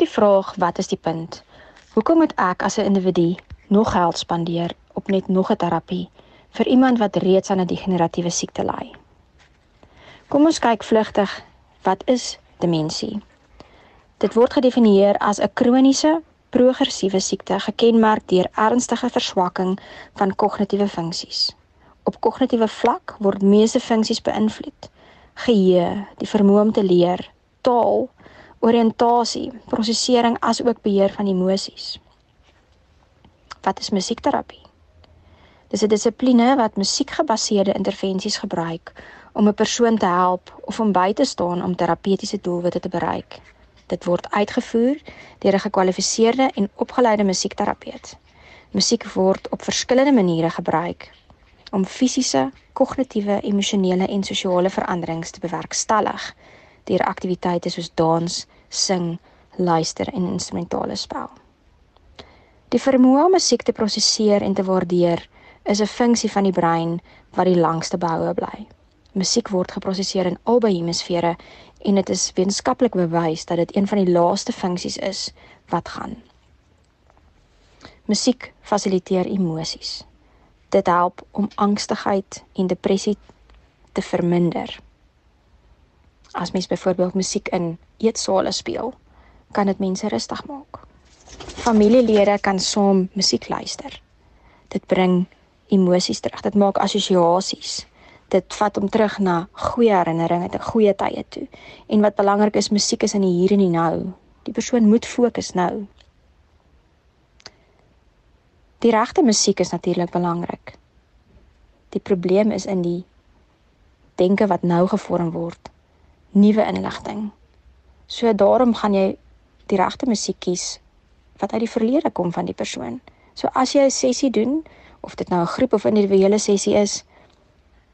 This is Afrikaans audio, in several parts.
die vraag wat is die punt? Hoekom moet ek as 'n individu nog geld spandeer op net nog 'n terapie vir iemand wat reeds aan 'n degeneratiewe siekte ly? Kom ons kyk vlugtig, wat is demensie? Dit word gedefinieer as 'n kroniese progressiewe siekte gekenmerk deur ernstige verswakking van kognitiewe funksies. Op kognitiewe vlak word meeste funksies beïnvloed: geheue, die vermoë om te leer, taal, oriëntasie, prosesering asook beheer van emosies. Wat is musiekterapie? Dis 'n dissipline wat musiekgebaseerde intervensies gebruik om 'n persoon te help of om by te staan om terapeutiese doelwitte te bereik. Dit word uitgevoer deur 'n gekwalifiseerde en opgeleide musiekterapeut. Musiek word op verskillende maniere gebruik om fisiese, kognitiewe, emosionele en sosiale veranderings te bewerkstellig deur aktiwiteite soos dans, sing, luister en instrumentale spel. Die vermoë om musiek te prosesseer en te waardeer is 'n funksie van die brein wat die langste behoue bly. Musiek word geprosesseer in albei hemisfere en dit is wetenskaplik bewys dat dit een van die laaste funksies is wat gaan. Musiek fasiliteer emosies. Dit help om angstigheid en depressie te verminder. As mens byvoorbeeld musiek in eetsale speel, kan dit mense rustig maak. Familielede kan saam musiek luister. Dit bring emosies terug. Dit maak assosiasies dit vat hom terug na goeie herinneringe, te goeie tye toe. En wat belangrik is, musiek is in die hier en die nou. Die persoon moet fokus nou. Die regte musiek is natuurlik belangrik. Die probleem is in die denke wat nou gevorm word. Nuwe inligting. So daarom gaan jy die regte musiek kies wat uit die verlede kom van die persoon. So as jy 'n sessie doen of dit nou 'n groep of individuele sessie is,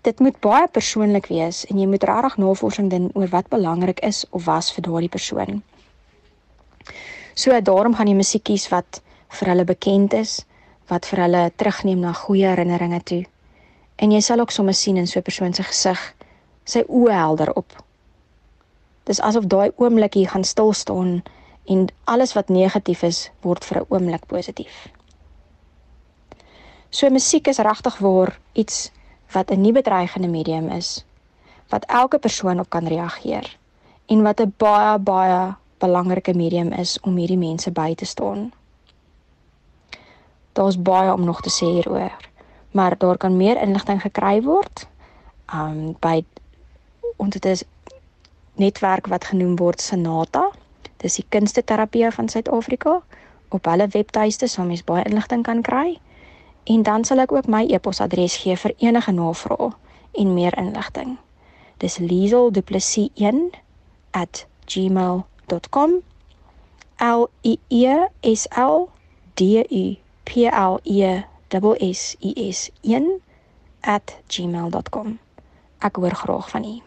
dit moet baie persoonlik wees en jy moet regtig navorsing doen oor wat belangrik is of was vir daardie persoon. So daarom gaan jy musiek kies wat vir hulle bekend is, wat vir hulle terugneem na goeie herinneringe toe. En jy sal ook sommer sien in so 'n persoon se gesig sy oë helder op. Dis asof daai oomblik hier gaan stil staan en alles wat negatief is word vir 'n oomblik positief. So musiek is regtig waar iets wat 'n nie bedreigende medium is wat elke persoon op kan reageer en wat 'n baie baie belangrike medium is om hierdie mense by te staan. Daar's baie om nog te sê hieroor, maar daar kan meer inligting gekry word um by ons dit is netwerk wat genoem word Sanata. Dis die kunste terapie van Suid-Afrika. Op hulle webtuiste sal mens baie inligting kan kry. En dan sal ek ook my e-posadres gee vir enige navrae en meer inligting. Dis lieselduplessis1@gmail.com. L I E S L D U P L E S S I S 1@gmail.com. Ek hoor graag van u.